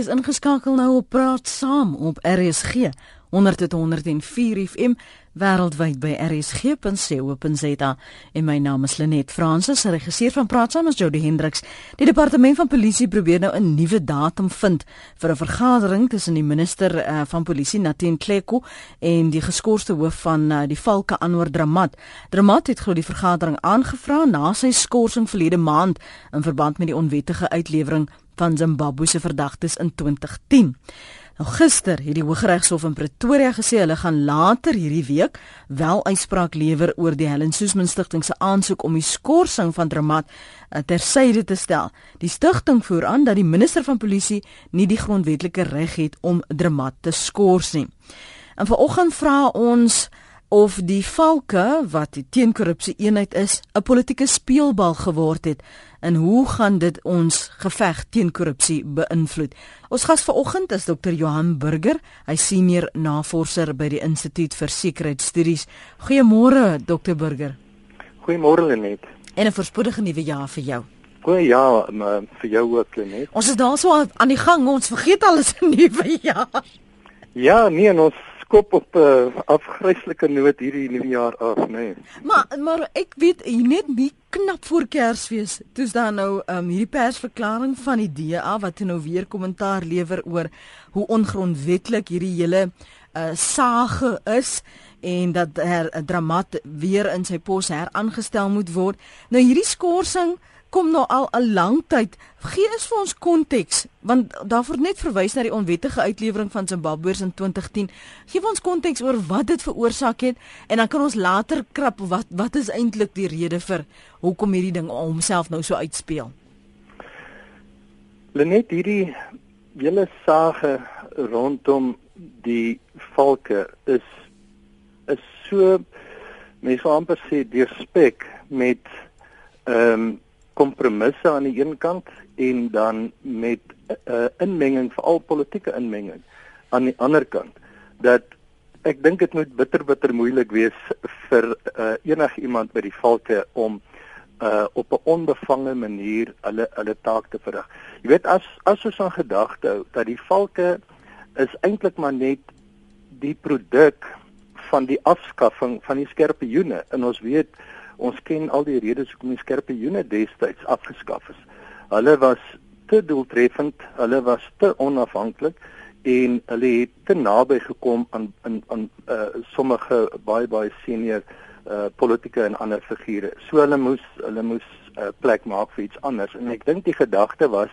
is ingeskakel nou op praat saam op RSG 100.104 FM wêreldwyd by rsg.co.za en my naam is Lenet Fransis regisseur van praat saam is Jody Hendriks die departement van polisie probeer nou 'n nuwe datum vind vir 'n vergadering tussen die minister uh, van polisie Natin Kleko en die geskorste hoof van uh, die Valke Anwar Dramat. Dramat het glo die vergadering aangevra na sy skorsing verlede maand in verband met die onwettige uitlewering van Zimbabwe se verdagtes in 2010. Nou gister het die Hooggeregshof in Pretoria gesê hulle gaan later hierdie week wel uitspraak lewer oor die Helen Suzman Stichting se aansoek om die skorsing van Dramat eh, tersyde te stel. Die stigting voer aan dat die minister van polisie nie die grondwetlike reg het om Dramat te skors nie. En vanoggend vra ons of die valke wat die teenkorrupsie eenheid is, 'n politieke speelbal geword het en hoe gaan dit ons geveg teen korrupsie beïnvloed? Ons gas vanoggend is Dr. Johan Burger, hy senior navorser by die Instituut vir Sekuriteitsstudies. Goeiemôre Dr. Burger. Goeiemôre Lenet. En 'n voorspoedige nuwe jaar vir jou. Goeie ja, vir jou ook Lenet. Ons is daar so aan die gang, ons vergeet alles 'n nuwe jaar. Ja, nee, ons kop op 'n uh, eh, afgryslike noot hierdie nuwe jaar af, nê. Nee. Maar maar ek weet net nie knap voor Kersfees. Dis dan nou um, hierdie persverklaring van die DA wat nou weer kommentaar lewer oor hoe ongrondwettig hierdie hele uh, sage is en dat her dramat weer in sy pos heraangestel moet word. Nou hierdie skorsing kom nou al 'n lang tyd. Gee eens vir ons konteks, want daar word net verwys na die onwettige uitlewering van Zimbabweërs in 2010. Gee ons konteks oor wat dit veroorsaak het en dan kan ons later krap wat wat is eintlik die rede vir hoekom hierdie ding homself nou so uitspeel. Lenet hierdie hele sage rondom die valke is is so mense amper sê deurspek met ehm um, kompromisse aan die een kant en dan met 'n uh, inmenging veral politieke inmenging aan die ander kant dat ek dink dit moet bitter bitter moeilik wees vir uh, enige iemand by die valke om uh, op 'n onbevange manier hulle hulle taak te verrig. Jy weet as as ons aan gedagte hou dat die valke is eintlik maar net die produk van die afskaffing van die skerpe joene en ons weet ons ken al die redes hoekom die skerpe joene destyds afgeskaf is. Hulle was te doeltreffend, hulle was te onafhanklik en hulle het te naby gekom aan aan aan uh, sommige baie baie senior uh, politieke en ander figure. So hulle moes hulle moes 'n uh, plek maak vir iets anders en ek dink die gedagte was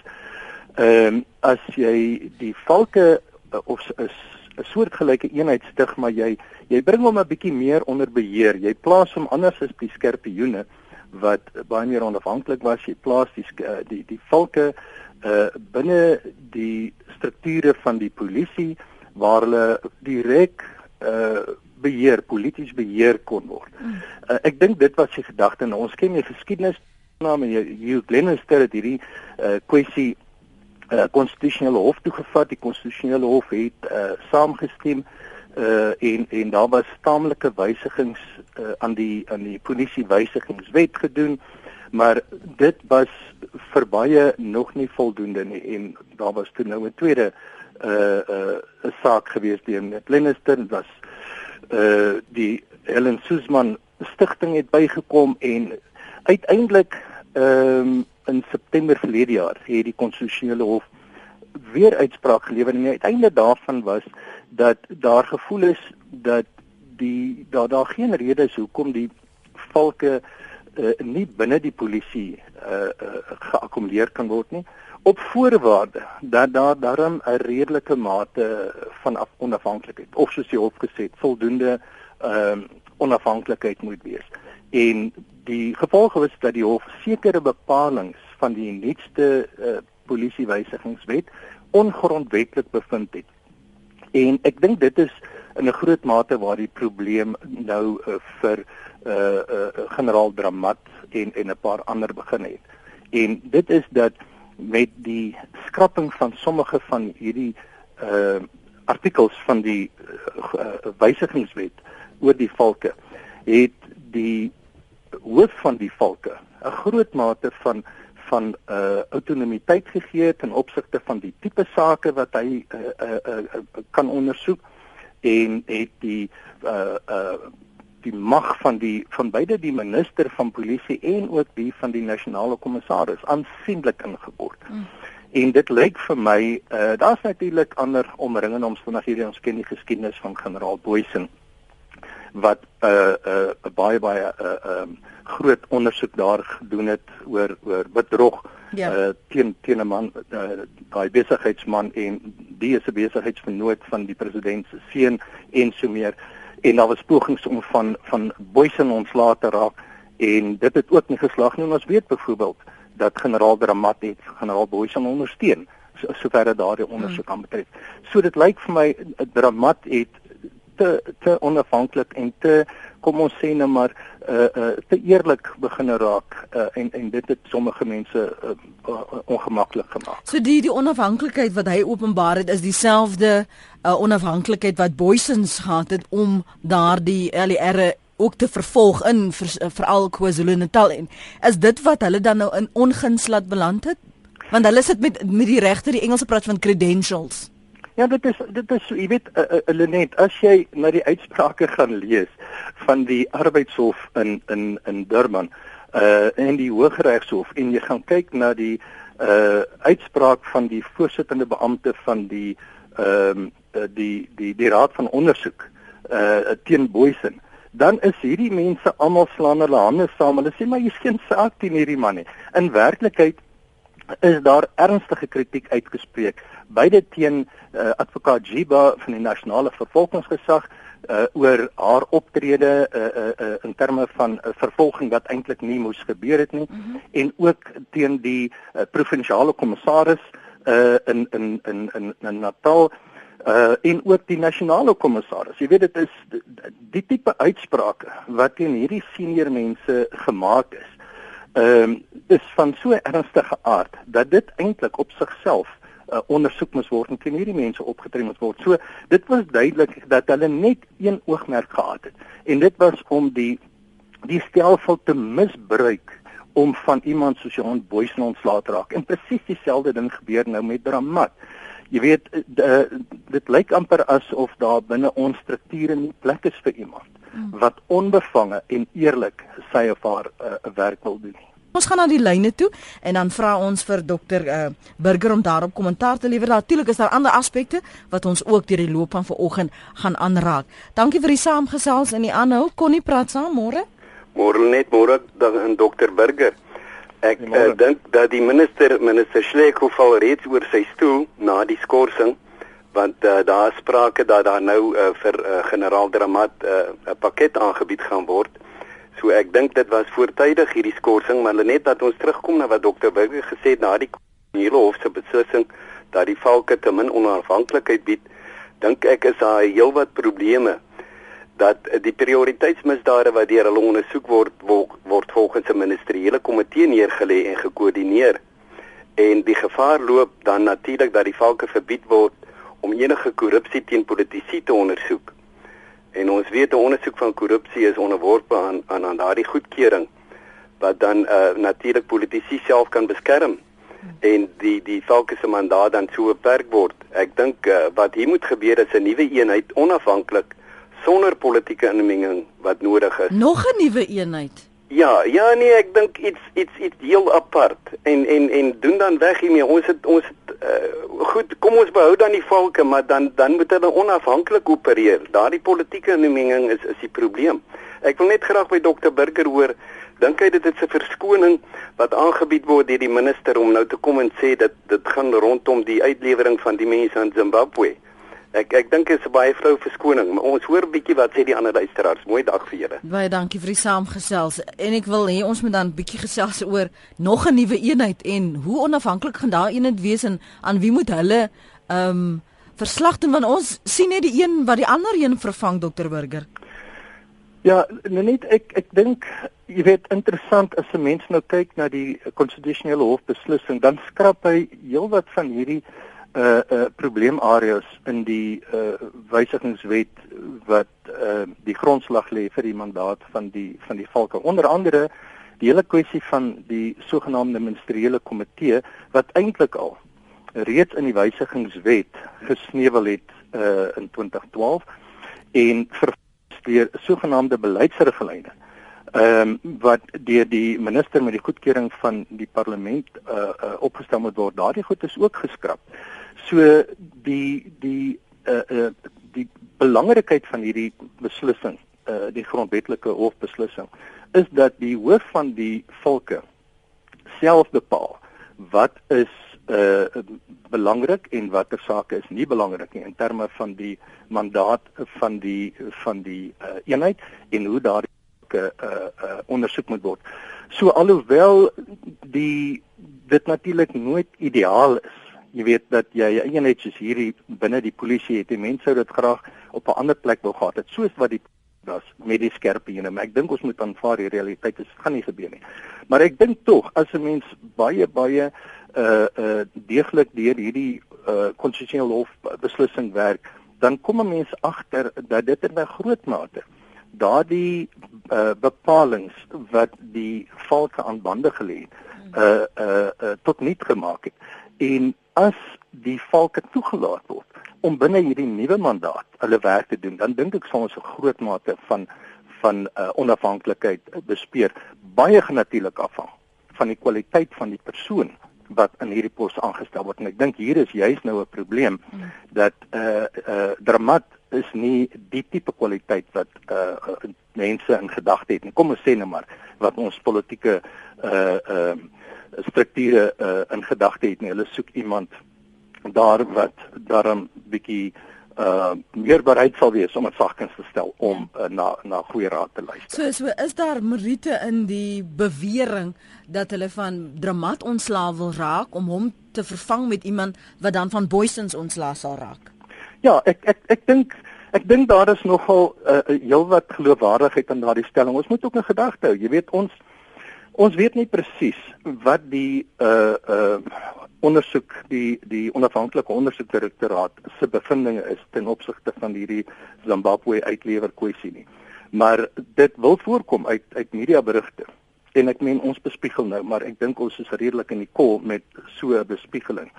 ehm um, as jy die valke uh, of 'n soortgelyke eenheid stig, maar jy jy bring hom 'n bietjie meer onder beheer. Jy plaas hom anders as die skerpioene wat baie meer onafhanklik was. Jy plaas die eh, die die valke uh binne die strukture van die polisie waar hulle direk uh beheer, polities beheer kon word. Uh, ek dink dit was die gedagte en ons ken die geskiedenis naam en Hugh Glenister het hierdie uh kwessie uh, konstitusionele hof toe gevat. Die konstitusionele hof het uh, saamgestem uh, en en daar was taamlike wysigings uh, aan die aan die polisie wysigingswet gedoen, maar dit was vir baie nog nie voldoende nie. En daar was toe nou 'n tweede 'n uh, 'n uh, saak gewees teen Glenister was uh die Helen Suzman stigting het bygekom en uiteindelik ehm um, in September verlede jaar het die konstitusionele hof weer uitspraak gelewer. En die uiteinde daarvan was dat daar gevoel is dat die daar daar geen rede is hoekom die valke uh, nie binne die polisie uh, uh, geakkumuleer kan word nie op voorwaarde dat daar daarom 'n redelike mate van onafhanklikheid of soos die hof gesê voldoende uh, onafhanklikheid moet wees en die gevolg was dat die hof sekere bepalinge van die nuutste uh, polisiewysigingswet ongrondwettig bevind het. En ek dink dit is in 'n groot mate waar die probleem nou uh, vir uh, uh, generaal Dramat en en 'n paar ander begin het. En dit is dat met die skrapping van sommige van hierdie uh artikels van die uh, wysigingswet oor die valke het die hoof van die valke 'n groot mate van van uh autonomiteit gegee ten opsigte van die tipe sake wat hy uh, uh, uh, kan ondersoek en het die uh uh die mag van die van beide die minister van polisie en ook die van die nasionale kommissaris aansienlik ingekort. Mm. En dit lyk vir my uh daar's natuurlik ander omringende omstandighede ons ken die geskiedenis van generaal Boysen wat 'n uh, 'n uh, baie baie 'n uh, um, groot ondersoek daar gedoen het oor oor bedrog ja. uh, teen teen 'n man uh, daai besigheidsman en die is 'n besigheidsvernoot van die president se seun en so meer. En daar was pogings om van van Boysen ontslae te raak en dit het ook nie geslaag nie. Ons weet byvoorbeeld dat generaal Dramat het generaal Boysen ondersteun sover so daardie ondersoek aan betref so dit lyk vir my Dramat het te te onafhanklik en te kom ons sê nou maar uh uh te eerlik begin raak uh en en dit het sommige mense uh, uh, ongemaklik gemaak. So die die onafhanklikheid wat hy openbaar het is dieselfde uh onafhanklikheid wat Boysens gehad het om daardie LER ook te vervolg in veral KwaZulu-Natal en is dit wat hulle dan nou in onguns laat beland het? Want hulle sit met met die regter die Engelse praat van credentials. Ja, dit is dit is jy weet uh, uh, Lenet, as jy na die uitsprake gaan lees van die arbeidshof in in in Durban uh en die Hooggeregshof en jy gaan kyk na die uh uitspraak van die voorsittende beampte van die ehm uh, die die die raad van ondersoek uh teen Boysen dan is hierdie mense almal slaan hulle hande saam. Hulle sê maar hier's geen saak teen hierdie man nie. In werklikheid is daar ernstige kritiek uitgespreek beide teen uh, advokaat Jiba van die nasionale vervolgingsgesag uh, oor haar optrede uh, uh, uh, in terme van uh, vervolging wat eintlik nie moes gebeur het nie mm -hmm. en ook teen die uh, provinsiale kommissaris uh, in, in in in in Natal uh en ook die nasionale kommissaris. Jy weet dit is die, die tipe uitsprake wat teen hierdie senior mense gemaak is ehm um, is van so ernstige aard dat dit eintlik op sigself uh, ondersoek moet word en teen hierdie mense opgetree moet word. So dit was duidelik dat hulle net een oogmerk gehad het en dit was om die die stelsel te misbruik om van iemand soos Johan Boysen ontslae te raak. En presies dieselfde ding gebeur nou met Dramat. Jy weet eh, de, dit lyk amper asof daar binne ons strukture nie plek is vir iemand hmm. wat onbevange en eerlik sy of haar uh, werk wil doen. Ons gaan na die lyne toe en dan vra ons vir dokter uh, Burger om daarop kommentaar te lewer. Natuurlik is daar ander aspekte wat ons ook deur die loop van vanoggend gaan aanraak. Dankie vir die saamgesels en die aanhou. Konnie praat saam môre. Môre net môre dan dokter Burger. Ek uh, dink dat die minister minister Schleiko val reeds oor sy stoel na die skorsing want uh, daar is sprake dat daar nou uh, vir uh, generaal Dramat 'n uh, pakket aangebied gaan word. So ek dink dit was voortydig hierdie skorsing, maar net dat ons terugkom na wat dokter Burger gesê het na die hele hof se beslissing dat die valke te min onafhanklikheid bied, dink ek is daar heelwat probleme dat die prioriteitsmisdade wat deur hulle ondersoek word word, volgens 'n ministeriële komitee neergelê en gekoördineer en die gevaar loop dan natuurlik dat die valke verbied word om enige korrupsie teen politici te ondersoek. En ons weet 'n ondersoek van korrupsie is onderworpe aan aan, aan daardie goedkeuring wat dan uh, natuurlik politici self kan beskerm en die die valke se mandaat dan so beperk word. Ek dink uh, wat hier moet gebeur is 'n nuwe eenheid onafhanklik sonder politieke inmenging wat nodig is. Nog 'n nuwe eenheid. Ja, ja nee, ek dink iets iets iets heel apart en en en doen dan weg hiermee. Ons het ons het, uh, goed, kom ons behou dan die valke, maar dan dan moet hulle onafhanklik opereer. Daardie politieke inmenging is is die probleem. Ek wil net graag by dokter Burger hoor, dink hy dit is 'n verskoning wat aangebied word deur die minister om nou te kom en sê dat dit gaan rondom die uitlewering van die mense in Zimbabwe. Ek ek dink dit is 'n baie vrou verskoning, maar ons hoor 'n bietjie wat sê die ander luisteraars. Mooi dag vir julle. Baie dankie vir die saamgesels. En ek wil hê ons moet dan 'n bietjie gesels oor nog 'n nuwe eenheid en hoe onafhanklik gaan daai eenheid wees en aan wie moet hulle ehm um, verslag doen want ons sien net die een wat die ander een vervang dokter Burger. Ja, nou net ek ek dink jy weet interessant as 'n mens nou kyk na die konstitusionele hof beslissing, dan skrap hy heelwat van hierdie uh uh probleemareas in die uh wysigingswet wat uh die grondslag lê vir die mandaat van die van die valke. Onder andere die hele kwessie van die sogenaamde ministeriële komitee wat eintlik al reeds in die wysigingswet gesneuwel het uh, in 2012 en versteer sogenaamde beleidsriglyne ehm um, wat deur die minister met die goedkeuring van die parlement uh, uh, opgestel moet word. Daardie goed is ook geskraap so die die uh, uh, die belangrikheid van hierdie beslissing uh, die grondwetlike hofbeslissing is dat die hoof van die volke self bepaal wat is uh belangrik en watter sake is nie belangrik nie in terme van die mandaat van die van die uh, eenheid en hoe daardie uh, uh ondersoek moet word. So alhoewel die dit natuurlik nooit ideaal is. Jy weet dat jy 'n eenheid soos hierdie binne die polisie het. Die mense sou dit graag op 'n ander plek wou gehad het, soos wat die was met die skerp ene. Maar ek dink ons moet aanvaar die realiteit. Dit gaan nie gebeur nie. Maar ek dink tog as 'n mens baie baie uh uh deeglik deur hierdie uh konstitusionele hof beslissing werk, dan kom 'n mens agter dat dit in 'n groot mate daardie uh bepalinge wat die valke aan bande gelê het uh uh, uh tot niet gemaak het. En as die valke toegelaat word om binne hierdie nuwe mandaat hulle werk te doen, dan dink ek sal ons 'n groot mate van van uh onafhanklikheid bespeer. Baie genatuurlik afhang van die kwaliteit van die persoon wat in hierdie pos aangestel word en ek dink hier is juist nou 'n probleem mm. dat uh uh Dramat is nie die tipe kwaliteit wat uh mense in gedagte het nie. Kom ons sê net maar wat ons politieke uh uh strukture uh in gedagte het nie. Hulle soek iemand daar wat daarom bietjie uh meer bereid sal wees om dit sagkens te stel om uh, na na goeie raad te luister. So so is daar meriete in die bewering dat hulle van Dramat ontslaa wil raak om hom te vervang met iemand wat dan van Boysens ontslaa sal raak. Ja, ek ek ek dink ek dink daar is nogal 'n uh, heelwat geloofwaardigheid in daardie stelling. Ons moet ook 'n gedagte hou. Jy weet ons ons weet nie presies wat die uh uh ondersoek die die onafhanklike ondersoekdirektoraat se bevindinge is ten opsigte van hierdie Zimbabwe uitlewer kwessie nie. Maar dit wil voorkom uit uit media berigte. En ek meen ons bespiegel nou, maar ek dink ons is redelik in die kol met so 'n bespiegeling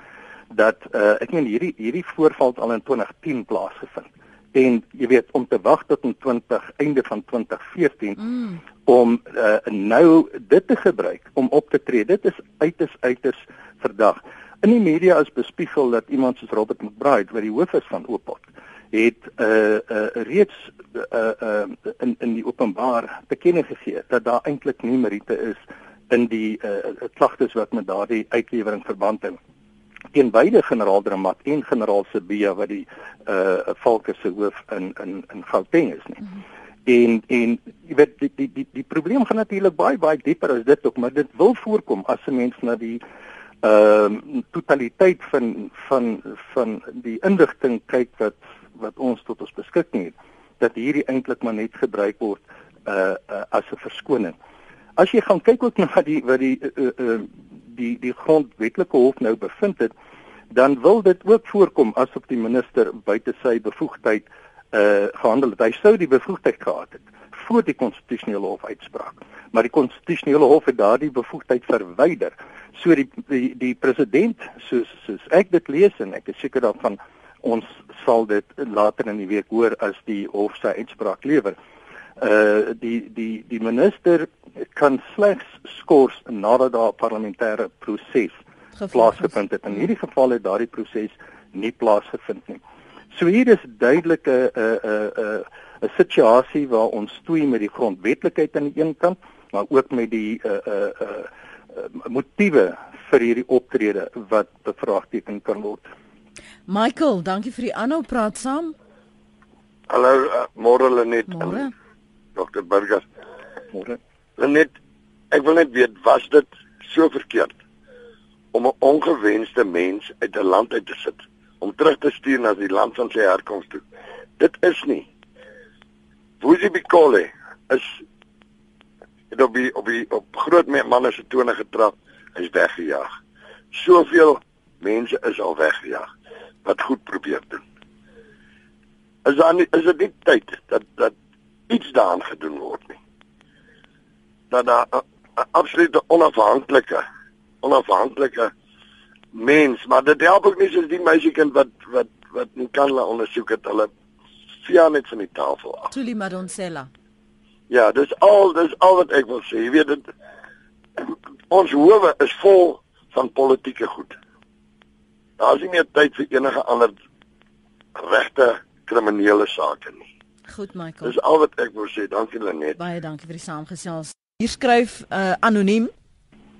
dat uh ek meen hierdie hierdie voorval al in 2010 plaasgevind. En jy weet om te wag tot in 20 einde van 2014 mm. om uh nou dit te gebruik om op te tree. Dit is uiters uiters verdag. In die media is bespiegel dat iemand soos Robert McBride, wat die hoof is van Opot, het uh uh reeds uh uh in in die openbaar bekenne gegee dat daar eintlik nie meriete is in die uh klagtes wat met daardie uitlewering verband hou. Teen beide generaal Dramat en generaal Sibia wat die uh valke se hoof in in in Gauteng is nie. Mm -hmm. En en jy weet die die die die probleem gaan natuurlik baie baie dieper as dit ook, maar dit wil voorkom as 'n mens na die ehm uh, totaliteit van van van die inligting kyk wat wat ons tot ons beskikking het dat hierdie eintlik maar net gebruik word uh, uh as 'n verskoning. As jy gaan kyk ook na die wat die uh, uh die die grondwetlike hof nou bevind het, dan wil dit ook voorkom asof die minister buite sy bevoegdheid uh gehandel het. Hy sou die bevoegdheid gehad het voor die konstitusionele hof uitspraak. Maar die konstitusionele hof het daardie bevoegdheid verwyder. So die die, die president soos soos ek dit lees en ek is seker daarvan ons sal dit later in die week hoor as die hof sy uitspraak lewer. Uh die die die minister kan slegs skors nadat daar 'n parlementêre proses plaasgevind het. In hierdie geval het daardie proses nie plaasgevind nie. So hier is duidelike 'n 'n 'n 'n situasie waar ons stoei met die grondwetlikheid aan die een kant, maar ook met die 'n 'n 'n uh, motiewe vir hierdie optrede wat bevraagteken kan word. Michael, dankie vir die aanhou praat saam. Hallo, uh, môre Lenet. Môre. Dr. Burger. Môre. Lenet, ek wil net weet was dit so verkeerd om 'n ongewenste mens uit 'n land uit te sit om terug te stuur na die land van sy herkoms toe? Dit is nie. Wuzi Bikole is het op die op die op groot manne se tone getrap is weggejaag. Soveel mense is al weggejaag wat goed probeer doen. Is daar nie, is dit nie tyd dat dat iets daaraan gedoen word nie. Dat daar absolute onafhanklike onafhanklike mens, maar dit help ook nie soos die meisiekind wat wat wat nie kan la ondersoek het hulle via net van die tafel af. Tuli Madonsela. Ja, dis al dis al wat ek wil sê. Jy weet dit ons howe is vol van politieke goed. Daar is nie meer tyd vir enige ander regte kriminele sake nie. Goed, Michael. Dis al wat ek wou sê. Dankie Lenet. Baie dankie vir die saamgesels. Hier skryf uh, anoniem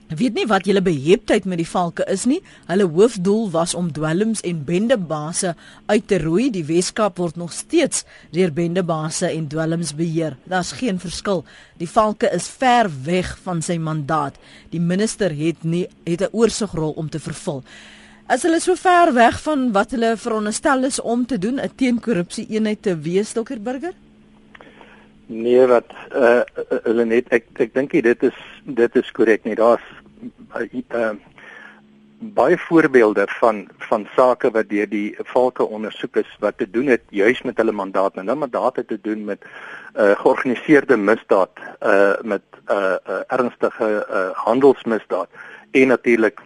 weet nie wat julle beheptheid met die valke is nie. Hulle hoofdoel was om dwelms en bendebase uit te roei. Die Weskaap word nog steeds deur bendebase en dwelms beheer. Daar's geen verskil. Die valke is ver weg van sy mandaat. Die minister het nie het 'n oorsigrol om te vervul. As hulle so ver weg van wat hulle veronderstel is om te doen, 'n teenkorrupsie eenheid te wees, Dr Burger? Nee, wat uh hulle net ek ek dink dit is dit is korrek nie. Daar's uh, uh baie voorbeelde van van sake wat deur die valke ondersoek is wat te doen het juis met hulle mandaat en hulle mandaat het te doen met uh georganiseerde misdaad, uh met uh, uh ernstige uh handelsmisdaad en natuurlik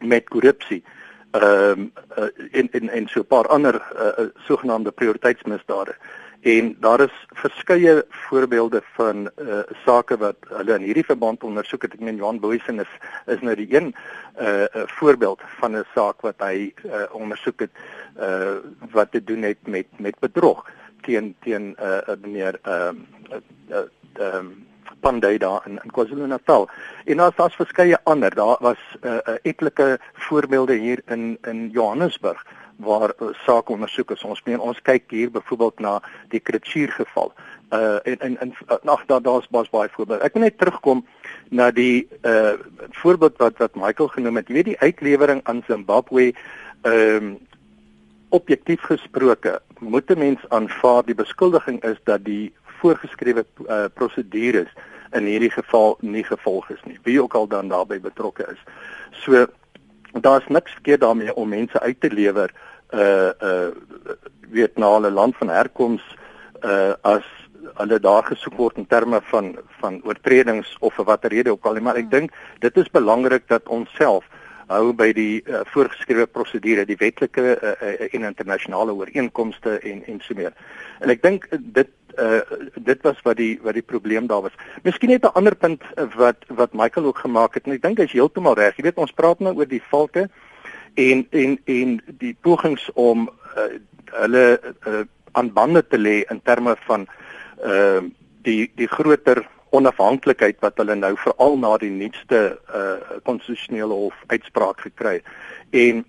met korrupsie. Ehm uh, uh, en en en so 'n paar ander uh, sogenaamde prioriteitsmisdade. En daar is verskeie voorbeelde van uh sake wat hulle in hierdie verband ondersoek het. Ek meen Johan Boysen is is nou die een uh 'n voorbeeld van 'n saak wat hy uh ondersoek het uh wat te doen het met met bedrog teen teen uh meneer ehm uh, uh, uh, um, Pandey daar in, in KwaZulu-Natal. En daar's daar's verskeie ander. Daar was 'n uh, uh, etlike voorbeelde hier in in Johannesburg waar uh, sake ondersoek is. Ons meen ons kyk hier byvoorbeeld na die Kritsuur geval. Uh en en en ag daar daar's baie baie voorbeelde. Ek wil net terugkom na die uh voorbeeld wat wat Michael genoem het. Jy weet die uitlewering aan Zimbabwe ehm um, objektief gesproke moet 'n mens aanvaar die beskuldiging is dat die voorgeskrewe uh, prosedures in hierdie geval nie gevolg is nie. Wie ook al dan daarbey betrokke is. So daar's niks verkeerd daarmee om mense uit te lewer uh uh weet na hulle land van herkoms uh as hulle daar gesoek word in terme van van oortredings of vir watter rede ook al maar ek dink dit is belangrik dat ons self hou by die uh, voorgeskrewe prosedure die wetlike uh, uh, en internasionale ooreenkomste en en so meer en ek dink dit uh, dit was wat die wat die probleem daar was miskien net 'n ander punt wat wat Michael ook gemaak het en ek dink hy's heeltemal reg jy weet ons praat nou oor die valke en en en die pogings om uh, hulle uh, aan bande te lê in terme van uh, die die groter onafhanklikheid wat hulle nou veral na die nuutste konstitusionele uh, hof uitspraak gekry. En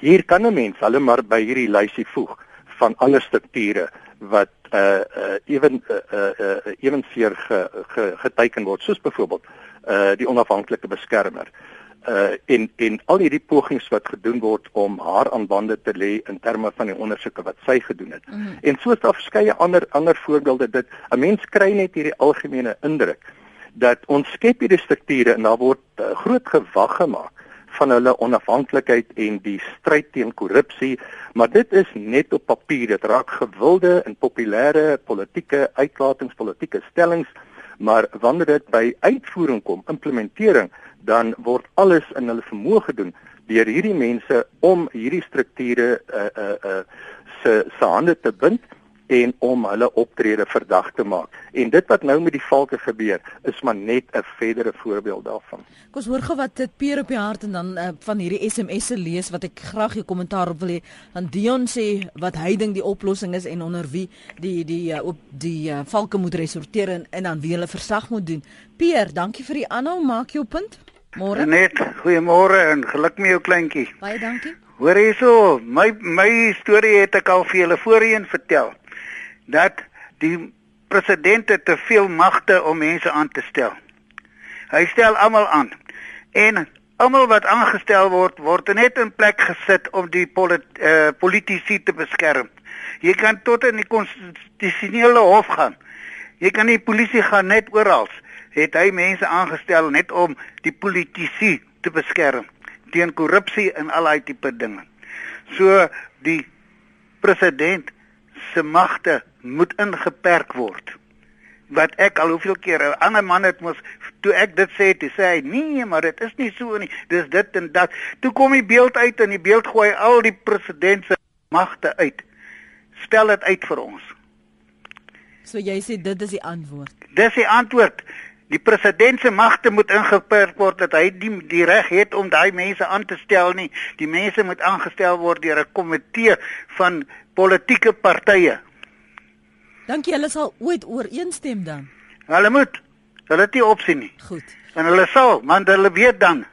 hier kan 'n mens hulle maar by hierdie lysie voeg van ander strukture wat uh uh ewen uh uh ewenseer ge, ge, geteken word soos byvoorbeeld uh die onafhanklike beskermer. Uh uh en en al hierdie pogings wat gedoen word om haar aan bande te lê in terme van die ondersoeke wat sy gedoen het. Mm -hmm. En soos daar verskeie ander ander voorbeelde dit 'n mens kry net hierdie algemene indruk dat ons skep hierdie strukture en daar word uh, groot gewag gemaak van hulle onafhanklikheid en die stryd teen korrupsie, maar dit is net op papier. Dit raak gewilde en populêre politieke uitlatings, politieke stellings, maar wanneer dit by uitvoering kom, implementering, dan word alles in hulle vermoë gedoen deur hierdie mense om hierdie strukture uh uh uh se se hande te bind en om hulle optrede verdag te maak. En dit wat nou met die valke gebeur, is maar net 'n verdere voorbeeld daarvan. Kom ons hoor gou wat dit peer op die hart en dan uh, van hierdie SMS'e lees wat ek graag jou kommentaar op wil hê. Dan Dion sê wat hy dink die oplossing is en onder wie die die uh, op die uh, valke moet resorteer en, en dan wie hulle versag moet doen. Peer, dankie vir die aanhou, maak jou punt. Môre. Net goeiemôre en geluk met jou kleintjie. Baie dankie. Hoor hierso, my my storie het ek al vir julle voorheen vertel. Dat die president te veel magte om mense aan te stel. Hy stel almal aan. En almal wat aangestel word, word net in plek gesit om die polit, uh, politici te beskerm. Jy kan tot in die konstitusionele hof gaan. Jy kan nie polisie gaan net oral het hy mense aangestel net om die politici te beskerm teen korrupsie en al daai tipe dinge. So die president se magte moet ingeperk word. Wat ek al hoeveel keer 'n ander man het mos toe ek dit sê, toe sê hy nee, maar dit is nie so nie. Dis dit en dat. Toe kom die beeld uit en die beeld gooi al die president se magte uit. Spel dit uit vir ons. So jy sê dit is die antwoord. Dis die antwoord. Die president se magte moet ingeperk word dat hy die die reg het om daai mense aan te stel nie. Die mense moet aangestel word deur 'n komitee van politieke partye. Dankie, hulle sal ooit ooreenstem dan. Hulle moet. Hulle het nie opsie nie. Goed. En hulle sal, want hulle weet dan.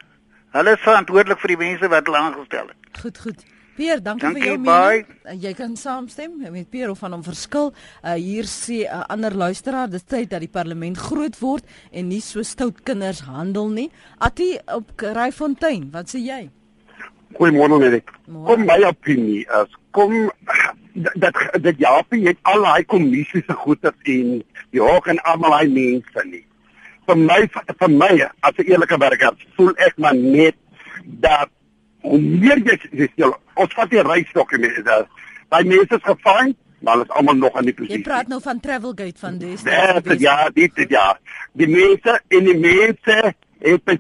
Hulle is verantwoordelik vir die mense wat hulle aangestel het. Goed, goed. Pierre, dankie, Dankie, vir jou bye. mening. Jy kan saamstem met Pierre of van hom verskil. Uh, hier sê 'n uh, ander luisteraar, dit tyd dat die parlement groot word en nie so stout kinders handel nie. Atti op Ryfontein, wat sê jy? Goeiemôre. Môre. Kom my opinie is kom dat dat Japie het al daai kommissies se goeders en die hoog en almal hy mense nie. Vir my vir my as 'n eerlike burger voel ek maar net dat hoe meer jy jy stel ons vat die reisdokumente daar. Daai mense is gevang, maar hulle is almal nog aan die Jy posisie. praat nou van Travelgate van des. Dit ja, dit dit ja. Die mense en die mense het by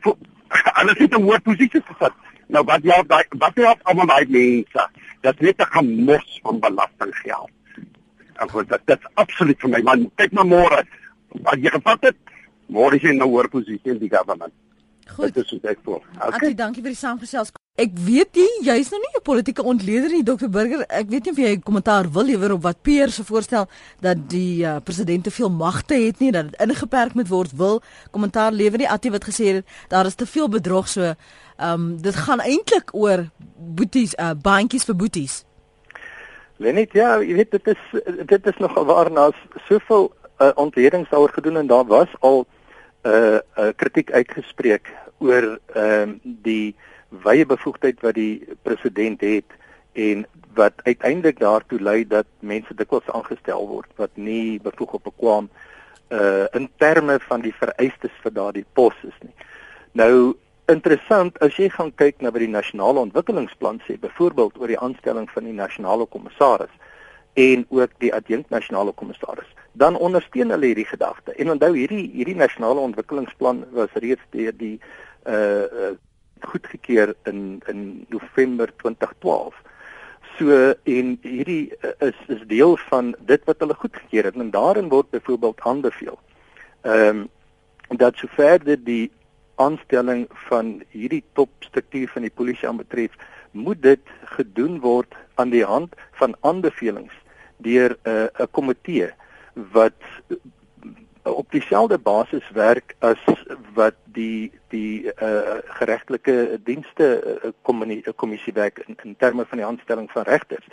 alles het 'n hoë posisie gesit. Nou wat ja, daai wat ja almal daai mense. Dit is net 'n gemos van belastinggeld. En goed, dit dit is absoluut vir my man. Kyk maar môre. As jy gevat het, môre is jy in 'n hoër posisie in die government. Goed. Dit is wat ek voel. Okay. dankie vir die saamgesels. Ek weet nie, jy's nou nie 'n politieke ontleder nie, Dr Burger. Ek weet nie of jy 'n kommentaar wil lewer op wat Pierre se voorstel dat die uh, president te veel magte het nie, dat dit ingeperk moet word. Wil kommentaar lewer nie Atti wat gesê het daar is te veel bedrog so. Ehm um, dit gaan eintlik oor boeties, uh, bandjies vir boeties. Lenet, ja, jy weet dit is dit is nogal waar na's soveel uh, ontledings daaroor gedoen en daar was al 'n uh, uh, kritiek uitgespreek oor ehm uh, die wye bevoegdheid wat die president het en wat uiteindelik daartoe lei dat mense dikwels aangestel word wat nie bevoeg op bekwam uh in terme van die vereistes vir daardie pos is nie. Nou interessant as jy gaan kyk na wat die nasionale ontwikkelingsplan sê, byvoorbeeld oor die aanstelling van die nasionale kommissaris en ook die adjunkt nasionale kommissaris, dan ondersteun hulle hierdie gedagte. En onthou hierdie hierdie nasionale ontwikkelingsplan was reeds deur die uh goedgekeur in in November 2012. So en hierdie uh, is is deel van dit wat hulle goedgekeur het en daarin word byvoorbeeld aanbeveel. Ehm um, dat sover dit die aanstelling van hierdie topstruktuur van die polisie aanbetref, moet dit gedoen word aan die hand van aanbevelings deur 'n uh, 'n komitee wat uh, op dieselfde basis werk as wat die die uh, geregtelike dienste uh, kommissie werk in, in terme van die aanstelling van regters.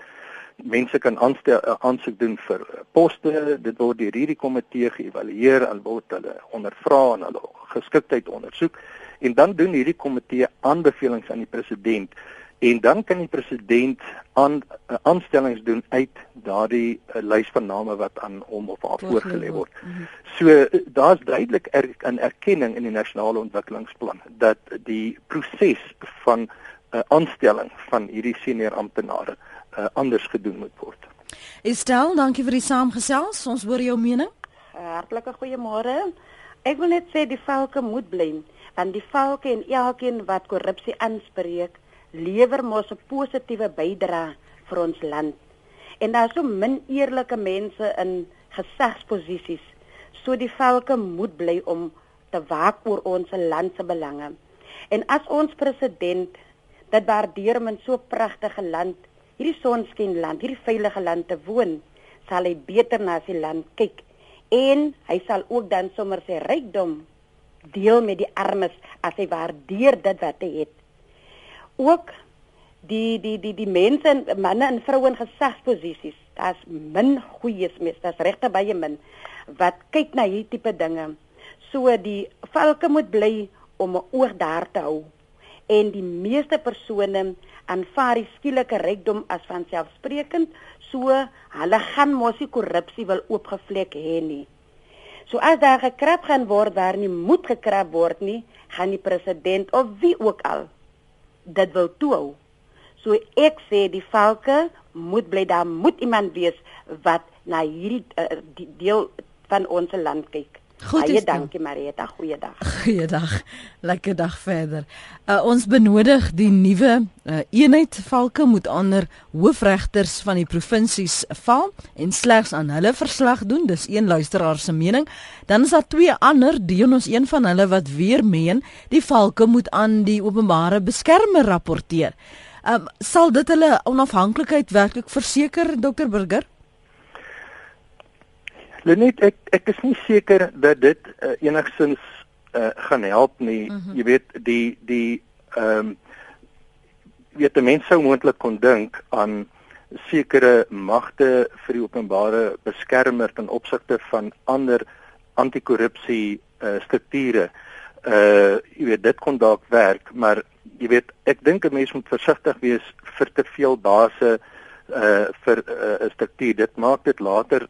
Mense kan aanstel uh, aansoek doen vir poste, dit word deur hierdie komitee geëvalueer en word hulle ondervra en hulle geskiktheid ondersoek en dan doen hierdie komitee aanbevelings aan die president en dan kan die president aan uh, aanstellings doen uit daardie uh, lys van name wat aan hom of haar voorgelê word. -hmm. So uh, daar's duidelik er, 'n erkenning in die nasionale ontwikkelingsplan dat die proses van 'n uh, aanstelling van hierdie senior amptenare uh, anders gedoen moet word. Estel, dankie vir die saamgesels. Ons hoor jou mening. Hartlike goeiemôre. Ek wil net sê die valke moet bly, want die valke en elkeen wat korrupsie aanspreek, lewer mos 'n positiewe bydrae vir ons land. En daar is so min eerlike mense in gesagsposisies. So die valke moet bly om te waak oor ons land se belange. En as ons president dit waardeer om in so 'n pragtige land, hierdie sonskyn land, hierdie veilige land te woon, sal hy beter na sy land kyk en hy sal ook dan sommer sy rykdom deel met die armes as hy waardeer dit wat hy het. Ook die die die die mense manne en vroue in gesagsposisies daar's min goeies mes daar's regte baie min wat kyk na hierdie tipe dinge. So die valke moet bly om 'n oog daar te hou. En die meeste persone aanvaar die skielike rykdom as vanselfsprekend so hulle gaan mos nie korrupsie wil oopgevlek hê nie so as daar gekrap gaan word waar nie moet gekrap word nie gaan die president of wie ook al dit wil toehou. So ek sê die valke moet bly daar moet iemand wees wat na hierdie uh, die deel van ons land kyk. Goed, baie dankie Marieta, goeiedag. Goeiedag. Lekker dag verder. Uh, ons benodig die nuwe uh, eenheid valke moet ander hoofregters van die provinsies val en slegs aan hulle verslag doen. Dis een luisteraar se mening. Dan is daar twee ander, dien ons een van hulle wat weer meen die valke moet aan die openbare beskermer rapporteer. Um, sal dit hulle onafhanklikheid werklik verseker, Dr Burger? Lenet ek ek is nie seker dat dit uh, enigstens uh, gaan help nie. Mhm. -huh. Jy weet die die ehm um, weet die mense sou moontlik kon dink aan sekere magte vir die openbare beskermer ten opsigte van ander anti-korrupsie uh, strukture. Uh jy weet dit kon dalk werk, maar jy weet ek dink 'n mens moet versigtig wees vir te veel base uh vir 'n uh, struktuur. Dit maak dit later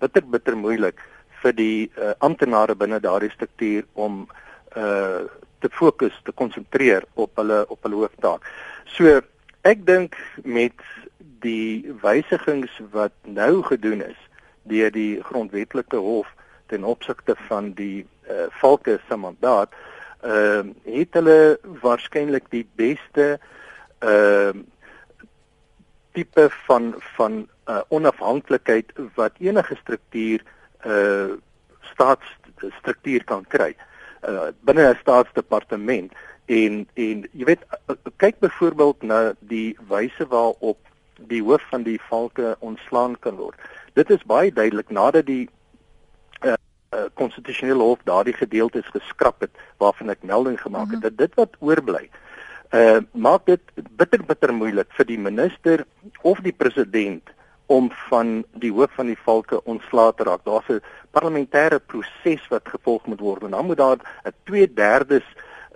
bitter bitter moeilik vir die uh, amptenare binne daardie struktuur om uh te fokus, te konsentreer op hulle op hulle hooftaak. So ek dink met die wysigings wat nou gedoen is deur die grondwetlike hof ten opsigte van die uh valke se mandaat, ehm uh, het hulle waarskynlik die beste ehm uh, tipe van van uh, onafhanklikheid wat enige struktuur uh staatsstruktuur kan kry uh, binne 'n staatsdepartement en en jy weet kyk byvoorbeeld na die wyse waarop die hoof van die valke ontslaan kan word dit is baie duidelik nadat die konstitusionele uh, uh, hof daardie gedeeltes geskraap het waarvan ek melding gemaak het uh mhm. -huh. dat dit wat oorbly uh maak dit bitter bitter moeilik vir die minister of die president om van die hoof van die valke ontslae te raak. Daar's 'n parlementêre proses wat gevolg moet word en dan moet daar 'n 2/3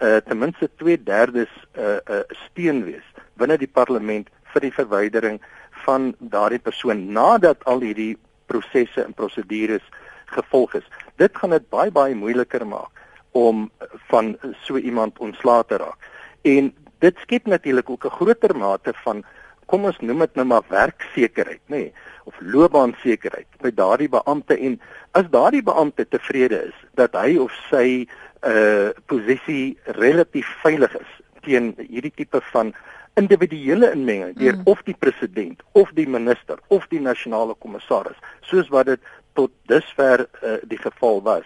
uh ten minste 2/3 uh uh steun wees binne die parlement vir die verwydering van daardie persoon nadat al hierdie prosesse en prosedures gevolg is. Dit gaan dit baie baie moeiliker maak om van so iemand ontslae te raak. En dit skep natuurlik ook 'n groter mate van kom ons noem dit nou maar werksekerheid, nê, nee, of loopbaansekerheid by daardie beampte en as daardie beampte tevrede is dat hy of sy uh posisie relatief veilig is teen hierdie tipe van individuele inmenging deur mm. of die president of die minister of die nasionale kommissaris soos wat dit tot dusver uh, die geval was.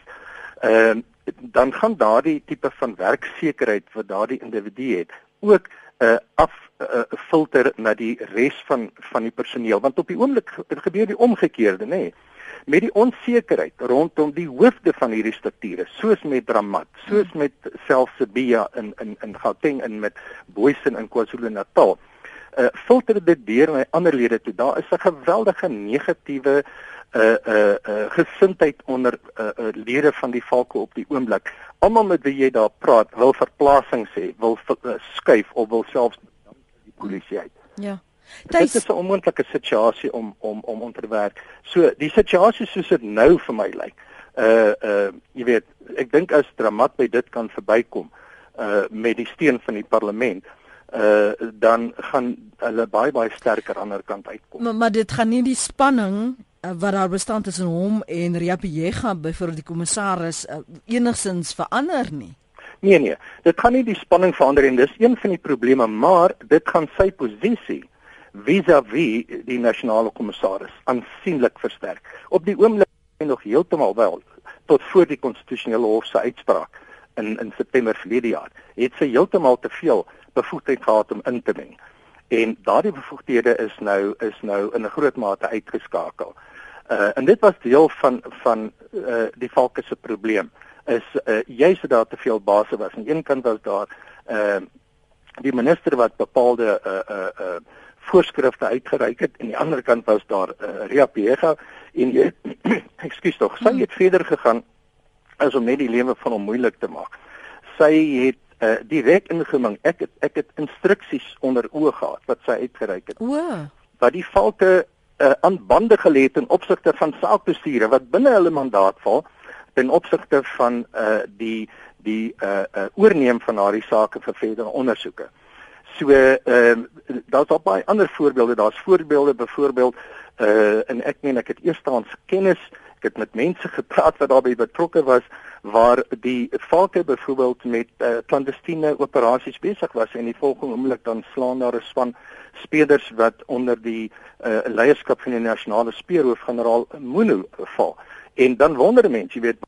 Ehm uh, dan gaan daardie tipe van werksekerheid wat daardie individu het ook uh, af uh, filter na die res van van die personeel want op die oomblik gebeur die omgekeerde nê nee. met die onsekerheid rondom die hoofde van hierdie strukture soos met Dramat soos hmm. met Selfsebia in in in Gauteng en met Boysen in KwaZulu-Natal uh, filter dit deur na ander lede toe daar is 'n geweldige negatiewe uh uh, uh gesindheid onder uh, uh lede van die valke op die oomblik. Almal met wie jy daar praat, wil verplasing sê, wil uh, skuif of wil selfs die polisie uit. Ja. Dit is 'n onmoontlike situasie om om om om te werk. So die situasie soos dit nou vir my lyk. Uh uh jy weet, ek dink as dramat by dit kan verbykom uh met die steun van die parlement uh dan gaan hulle baie baie sterker aan die ander kant uitkom. Maar, maar dit gaan nie die spanning uh, wat daar bestaan tussen hom en Riapjega byvoorbeeld die kommissaris uh, enigsins verander nie. Nee nee, dit gaan nie die spanning verander en dis een van die probleme, maar dit gaan sy posisie vis-à-vis -vis die nasionale kommissaris aansienlik versterk. Op die oomblik is nog heeltemal wel tot voor die konstitusionele hof se uitspraak in in September verlede jaar het sy heeltemal te veel bevoegdheid gehad om in te meng. En daardie bevoegdhede is nou is nou in 'n groot mate uitgeskakel. Uh en dit was deel van van uh die valke se probleem is uh juist dat daar te veel base was. Aan een kant was daar uh die minister wat bepaalde uh uh uh voorskrifte uitgereik het en aan die ander kant was daar uh Riapega en jy ekskuus tog, sy het verder gegaan as om net die lewe van hom moeilik te maak. Sy het uh direk ingeming. Ek het ek het instruksies onder oë gehad wat sy uitgereik het. O. Wat die valke uh, aan bande gelê het in opsigte van saakbestuure wat binne hulle mandaat val ten opsigte van uh, die die uh, uh, oorneem van daardie sake vir verdere ondersoeke. So ehm uh, daar's ook baie ander voorbeelde. Daar's voorbeelde byvoorbeeld uh en ek meen ek het eerstens kennis het met mense gepraat wat daarbey betrokke was waar die valke byvoorbeeld met uh, clandestine operasies besig was en die volgende oomblik dan slaan daar 'n span spelers wat onder die uh, leierskap van die nasionale speurhoof generaal Mono val. En dan wonder mense, jy weet,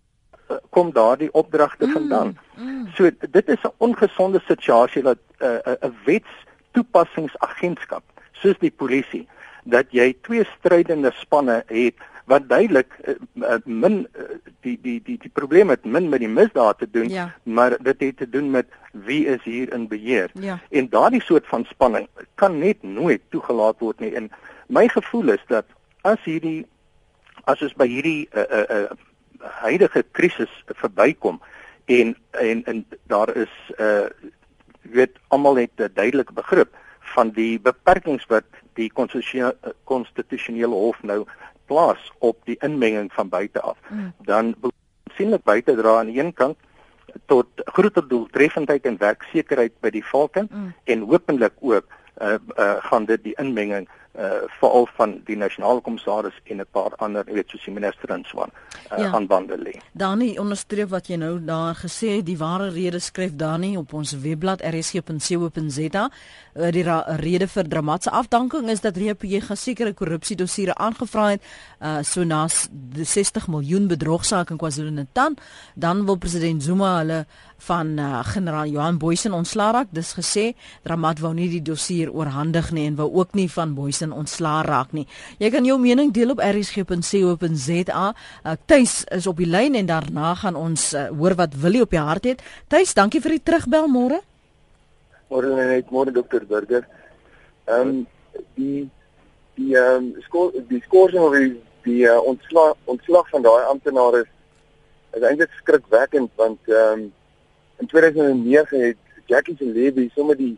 kom daardie opdragte mm, vandaan. Mm. So dit is 'n ongesonde situasie dat 'n uh, 'n wets toepassingsagentskap soos die polisie dat jy twee strydende spanne het wat duidelik uh, min uh, die die die die probleem het min met die misdaad te doen ja. maar dit het te doen met wie is hier in beheer ja. en daardie soort van spanning kan net nooit toegelaat word nie en my gevoel is dat as hierdie as ons by hierdie uh, uh, uh, huidige krisis verbykom en en en daar is uh weet almal het 'n duidelike begrip van die beperkings wat die konstitusionele hof nou plaas op die inmenging van buite af. Mm. Dan sienlik buite dra aan een kant tot groter doeltreffendheid en werksekerheid by die volke mm. en hopelik ook uh, uh, gaan dit die inmenging uh veral van die nasionale kommissaris en 'n paar ander weet soos die minister en so aan uh, ja. aan bande lê. Dani onderstreep wat jy nou daar gesê die ware rede skryf Dani op ons webblad rsg.co.za uh, die rede vir dramatiese afdanking is dat RPJ gesekerde korrupsie dossiere aangevra het uh so na 60 miljoen bedrogsaak in KwaZulu-Natal dan wil president Zuma hulle van uh, generaal Johan Boysen ontslaa raak. Dis gesê Dramat wou nie die dossier oorhandig nie en wou ook nie van Boysen ontslaa raak nie. Jy kan jou mening deel op rsg.co.za. Uh, Tuis is op die lyn en daarna gaan ons uh, hoor wat Willie op die hart het. Tuis, dankie vir die terugbel môre. Môre net môre dokter Burger. Ehm um, die die ehm um, skool die skorsing of die die uh, ontslag ontslag van daai amptenare is, is eintlik skrikwekkend want ehm um, in 2009 het Jackie se lewe sommer die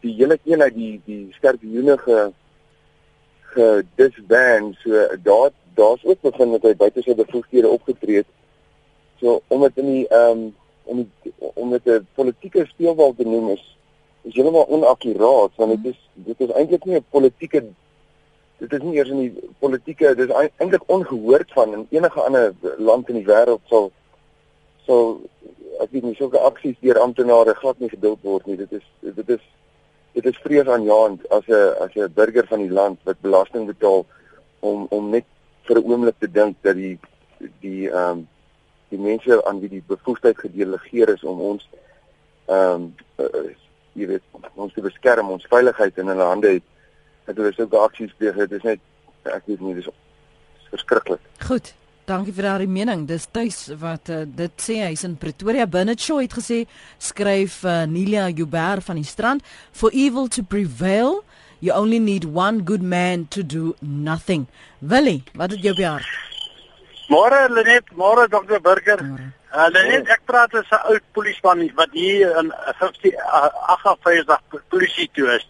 die hele eenheid die die skorpioene ge ge disband so daar daar's ook begin met hy buite sy bevoegdhede opgetree het. So om dit in die ehm um, om die, om dit 'n politieke speelbal te noem is is heeltemal onakkuraat want dit is dit is eintlik nie 'n politieke dit is nie eers in die politieke dit is eintlik ongehoord van in enige ander land in die wêreld sal sal ek weet nie sulke aksies deur amptenare glad nie geduld word nie. Dit is dit is dit is vreesaanjaend as 'n as 'n burger van die land wat belasting betaal om om net vir 'n oomblik te dink dat die die ehm um, die mense aan wie die bevoegdheid gedelegeer is om ons ehm um, uh, jy weet ons te beskerm, ons veiligheid in hulle hande het. Dat hulle sulke aksies pleeg, dit is net ek weet nie, dis verskriklik. Goed. Dankie vir daardie mening. Dis tuis wat uh, dit sê hy's in Pretoria binne show het gesê skryf uh, Nelia Jubber van die strand for evil to prevail you only need one good man to do nothing. Willie, wat het jy op jaar? Môre Lenet, môre Dr. Burger. Uh, Lenet, ek praat as 'n oud polisieman wat hier in 50 uh, 58 polisie toe is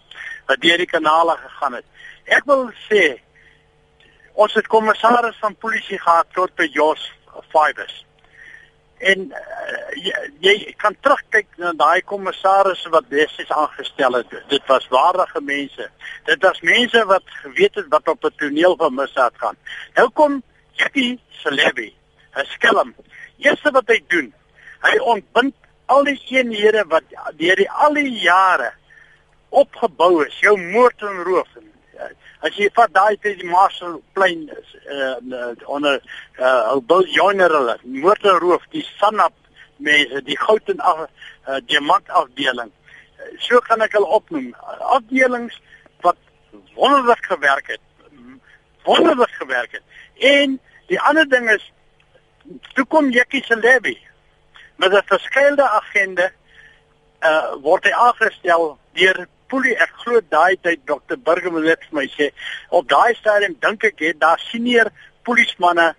wat deur die kanale gegaan het. Ek wil sê Ons het kommissaris van polisie gehad tot by Jos Fibers. En uh, jy, jy kan terugkyk na daai kommissarisse wat besies aangestel het. Dit was waardige mense. Dit was mense wat geweet het wat op 'n toneel van misdaad gaan. Nou kom Jackie Celebi, 'n skelm. Eerste wat hy doen, hy ontbind al die eenhede wat deur die al die jare opgebou is, jou moord en roof en as jy vat daai te die Marshall plein is uh, onder uh Bill Joyner hulle motorroof die Sanap mense die goud en af uh, diamant afdeling. So kan ek hulle opnoem. Afdelings wat wonderlik gewerk het wonderlik gewerk het. En die ander ding is toe kom Jackie se lobby met 'n verskeie agenda uh word hy aangestel deur Poelie, ek glo daai tyd Dr. Burger moet net vir my sê, op daai stadium dink ek het daar senior polismanne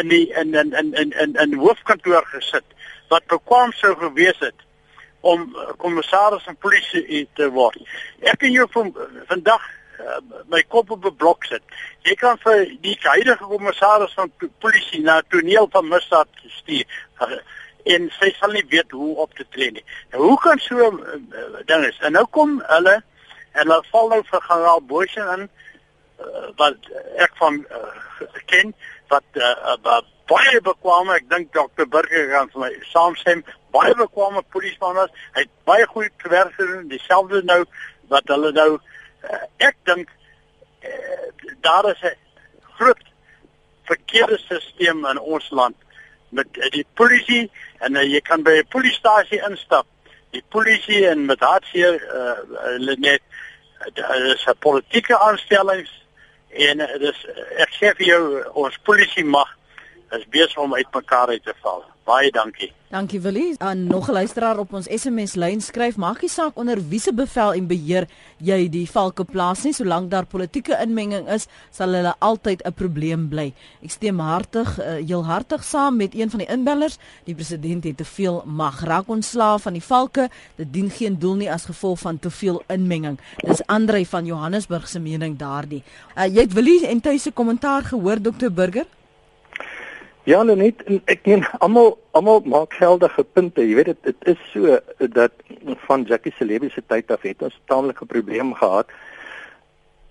in die in in in in in, in hoofkantoor gesit wat bekwam sou gewees het om kommissaris van polisie te word. Ek en jou van vandag uh, my kop op 'n blok sit. Jy kan vir die huidige kommissaris van polisie na toneel van misdaad stuur. En sy sal nie weet hoe op te tree nie. Hoe kan so 'n uh, uh, ding is? En nou kom hulle en hulle val nou vir generaal Boysen in uh, wat ek van uh, ken wat uh, uh, baie bekwame, ek dink Dr. Burger gaan vir my saamstem, baie bekwame polisman was. Hy het baie goed gewerk gedoen, dieselfde nou wat hulle nou uh, ek dink uh, daar is 'n groot verkeerde stelsel in ons land met uh, die polisie en uh, jy kan by 'n polisiestasie instap. Die polisie en met hartseer uh, uh, net uh, is 'n politieke aanstellings en uh, dis ek sê vir jou ons polisie mag is besig om uitmekaar uit te val. Baie dankie. Dankie Willie. En nog 'n luisteraar op ons SMS lyn skryf: "Maak nie saak onder wiese bevel en beheer jy die valke plaas nie, solank daar politieke inmenging is, sal hulle altyd 'n probleem bly." Ek stem hartig, uh, heel hartig saam met een van die inbellers. Die president het te veel mag. Raak ontslaaf van die valke. Dit dien geen doel nie as gevolg van te veel inmenging. Dis Andre van Johannesburg se mening daardie. Uh, jy het Willie en tuise kommentaar gehoor Dr Burger? Ja, net ek meen almal almal maak geldige punte. Jy weet dit dit is so dat van Jackie Celebi se tyd af het ons taamlike probleem gehad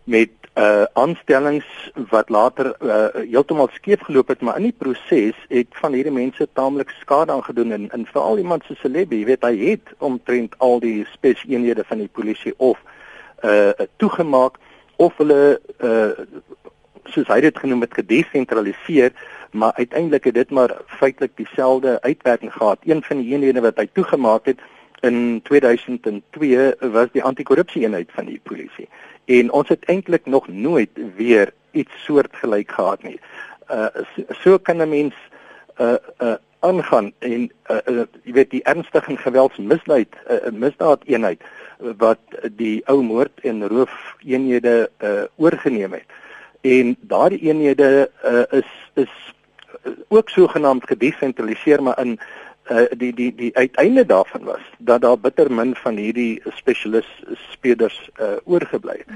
met uh aanstellings wat later uh heeltemal skeef geloop het, maar in die proses het van hierdie mense taamlik skade aangedoen en in veral iemand so Celebi, jy weet hy het omtrent al die speseenhede van die polisie of uh toegemaak of hulle uh soos hy dit genoem het gedesentraliseer maar uiteindelik het dit maar feitelik dieselfde uitwerking gehad. Een van die eenhede wat hy toegemaak het in 2002 was die anti-korrupsie eenheid van die polisie. En ons het eintlik nog nooit weer iets soortgelyk gehad nie. Uh so, so kan 'n mens uh uh aangaan en uh, uh jy weet die ernstige en geweldsmisdaad uh, misdaad eenheid wat die ou moord en roof eenhede uh oorgeneem het. En daardie eenhede uh, is is ook sogenaamd gedesentraliseer maar in uh, die die die uiteinde daarvan was dat daar bitter min van hierdie spesialis speders uh, oorgebly het.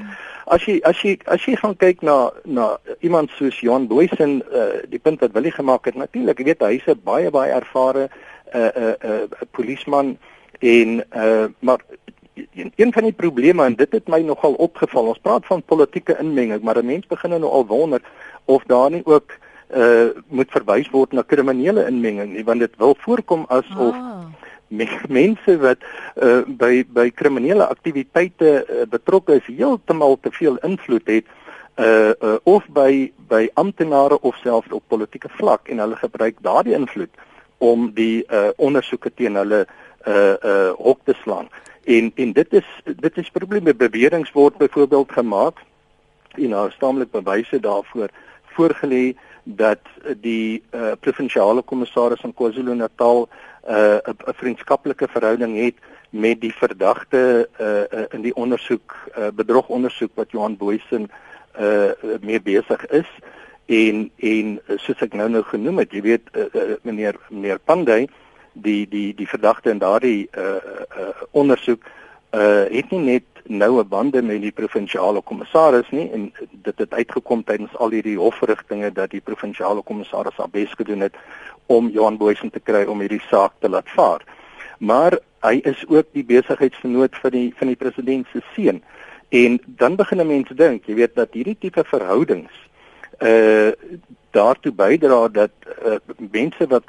As jy as jy as jy gaan kyk na na iemand soos Johan Boysen uh, die punt wat Willie gemaak het natuurlik weet hy hy's 'n baie baie ervare 'n uh, 'n uh, 'n uh, polisieman en uh, maar een, een van die probleme en dit het my nogal opgeval ons praat van politieke inmenging maar 'n mens begin nou al wonder of daar nie ook uh moet verwys word na kriminele inmenging nie want dit wil voorkom asof ah. mense wat uh by by kriminele aktiwiteite uh, betrokke is heeltemal te veel invloed het uh, uh of by by amptenare of selfs op politieke vlak en hulle gebruik daardie invloed om die uh ondersoeke teen hulle uh uh hok te slaan en en dit is dit is probleme beweringe word byvoorbeeld gemaak en daar is taamlik bewyse daarvoor voorgelê dat die uh, provinsiale kommissaris van KwaZulu-Natal eh, 'n uh, vriendskaplike verhouding het met die verdagte uh, uh, in die ondersoek uh, bedrogondersoek wat Johan Boysen uh, mee besig is. En en soos ek nou nou genoem het jy weet uh, uh, meneer meneer Pandey die die die verdagte in daardie uh, uh, ondersoek uh, het nie net noue bande met die provinsiale kommissaris nie en dit het uitgekom tydens al hierdie hofverrigtinge dat die provinsiale kommissaris al bes gedoen het om Johan Boysen te kry om hierdie saak te laat vaar. Maar hy is ook die besigheidsvernoot vir die van die president se seun. En dan begin 'n mens dink, jy weet dat hierdie tipe verhoudings uh daartoe bydra dat uh, mense wat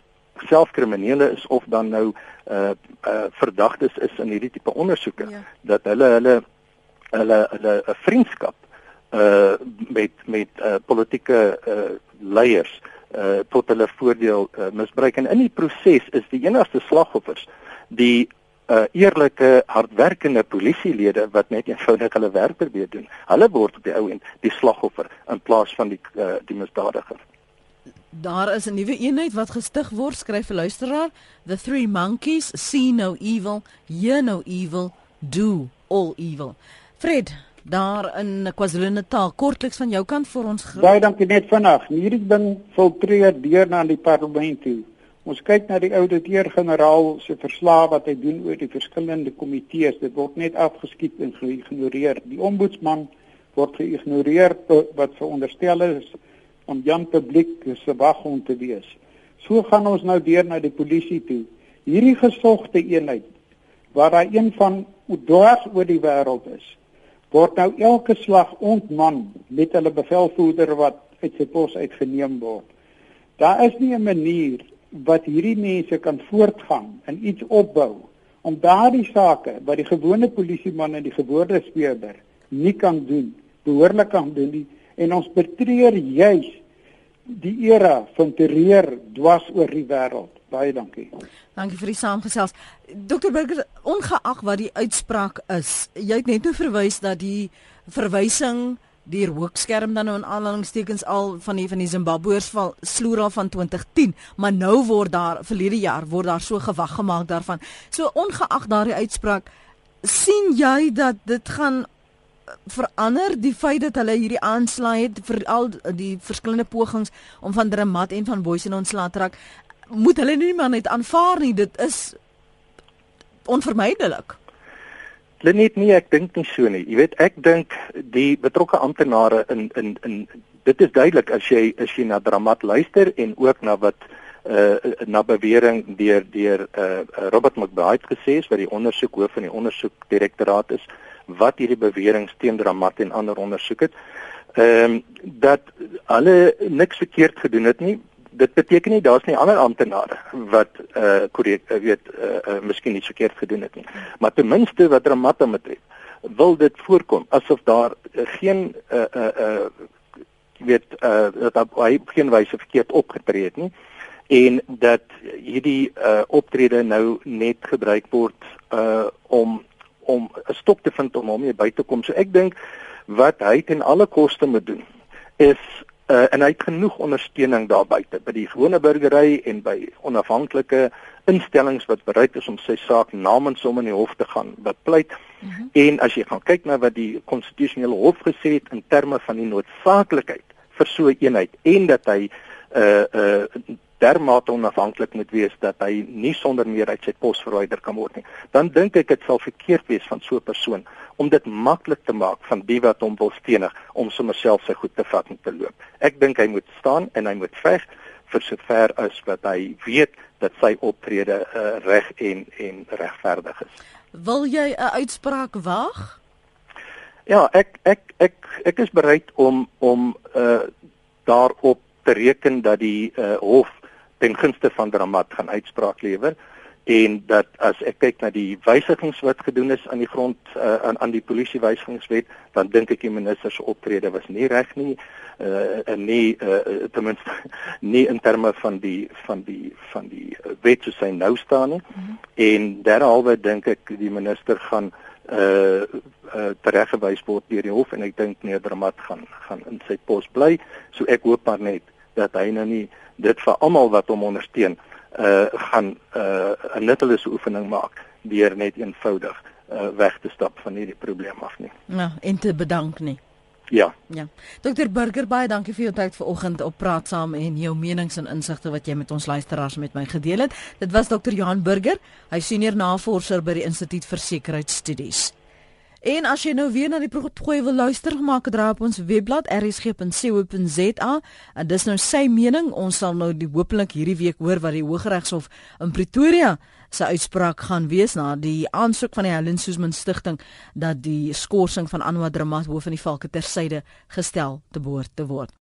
self kriminele is of dan nou uh uh verdagtes is in hierdie tipe ondersoeke ja. dat hulle hulle hulle hulle 'n vriendskap uh met met uh politieke uh leiers uh tot hulle voordeel uh, misbruik en in die proses is die enigste slagoffers die uh eerlike hardwerkende polisielede wat net eenvoudig hulle werk probeer doen. Hulle word op die ou end die slagoffer in plaas van die uh, die misdadiger. Daar is 'n nuwe eenheid wat gestig word, skryf 'n luisteraar. The three monkeys see no evil, hear no evil, do all evil. Fred, daar in KwaZulu-Natal, kortliks van jou kant vir ons. Baie dankie net vanaand. Hierdie ding filtreer deur na die parlement toe. Ons kyk na die ouditeur-generaal se verslag wat hy doen oor die verskillende komitees. Dit word net afgeskiet en geïgnoreer. Die ombudsman word geïgnoreer wat veronderstel is om Jan publiek se waghond te wees. So gaan ons nou deur na die polisie toe. Hierdie gesogte eenheid waar daar een van dwars oor die wêreld is, word nou elke slag ontman met hulle bevelvoerder wat uit sy pos uitgeneem word. Daar is nie 'n manier wat hierdie mense kan voortgaan en iets opbou om daardie sake wat die gewone polisieman en die gewone speurder nie kan doen, behoorlik kan doen nie en ons betreur juis die era van terreur dwars oor die wêreld. Baie dankie. Dankie vir die saamgesels. Dr Burger, ongeag wat die uitspraak is, jy het net nou verwys dat die verwysing die rookskerm dan nou in aanhalingstekens al van die van die Zimbabweërs val sloer al van 2010, maar nou word daar verlede jaar word daar so gewag gemaak daarvan. So ongeag daardie uitspraak, sien jy dat dit gaan verander die feit dat hulle hierdie aanslae het vir al die verskillende pogings om van Dramat en van Boysen ontslae te raak moet hulle nie maar net aanvaar nie. Dit is onvermydelik. Lenet nie ek dink nie so nie. Jy weet ek dink die betrokke amptenare in in in dit is duidelik as jy as jy na Dramat luister en ook na wat uh na bewering deur deur uh Robert McBride gesê is wat die ondersoek hoof van die ondersoekdirektoraat is wat hierdie beweringe teen Dramat en ander ondersoek het. Ehm um, dat hulle niks verkeerd gedoen het nie. Dit beteken nie daar's nie ander amptenare wat eh uh, korrek weet eh uh, uh, miskien iets verkeerd gedoen het nie. Maar ten minste wat Dramat betref, wil dit voorkom asof daar uh, geen eh uh, eh uh, uh, weet eh uh, dat hy geen wyse verkeerd opgetree het nie en dat hierdie uh, optrede nou net gebruik word uh om om 'n stok te vind om hom hier by te kom. So ek dink wat hy ten alle koste moet doen is uh, en hy het genoeg ondersteuning daar buite by die gewone burgery en by onafhanklike instellings wat bereid is om sy saak namens hom in die hof te gaan bepleit. Mm -hmm. En as jy gaan kyk na wat die konstitusionele hof gesê het in terme van die noodsaaklikheid vir so 'n eenheid en dat hy uh uh dermate onafhanklik moet wees dat hy nie sonder meer uit sy pos verwyder kan word nie. Dan dink ek dit sal verkeerd wees van so 'n persoon om dit maklik te maak van die wat hom wil stenig om sommer self sy goed te vat en te loop. Ek dink hy moet staan en hy moet veg vir sover as wat hy weet dat sy optrede uh, reg en en regverdig is. Wil jy 'n uitspraak wag? Ja, ek ek ek ek is bereid om om uh daarop te reken dat die uh hof ten gunste van Dramat gaan uitspraak lewer en dat as ek kyk na die wysigings wat gedoen is aan die grond uh, aan aan die polisie wysigingswet dan dink ek die minister se optrede was nie reg nie uh, en nie uh, ten minste nie in terme van die van die van die wet soos hy nou staan nie mm -hmm. en derhalwe dink ek die minister gaan uh, uh tereggewys word deur die hof en ek dink meneer Dramat gaan gaan in sy pos bly so ek hoop maar net dat hy nou nie dit vir almal wat hom ondersteun uh gaan uh 'n nuttelose oefening maak deur net eenvoudig uh weg te stap van hierdie probleem af nie. Ja, en te bedank nie. Ja. Ja. Dr Burger baie dankie vir jou tyd vanoggend op praat saam en jou menings en insigte wat jy met ons luisteraars met my gedeel het. Dit was Dr Johan Burger, hy senior navorser by die Instituut vir Sekuriteitsstudies. En as jy nou weer na die program wil luister, maak 'n draai op ons webblad rsg.co.za. En dis nou sy mening. Ons sal nou die hopelik hierdie week hoor wat die Hooggeregshof in Pretoria se uitspraak gaan wees na die aansoek van die Helen Suzman Stichting dat die skorsing van Anwar Dramat hoof in die valke tersyde gestel te behoort te word.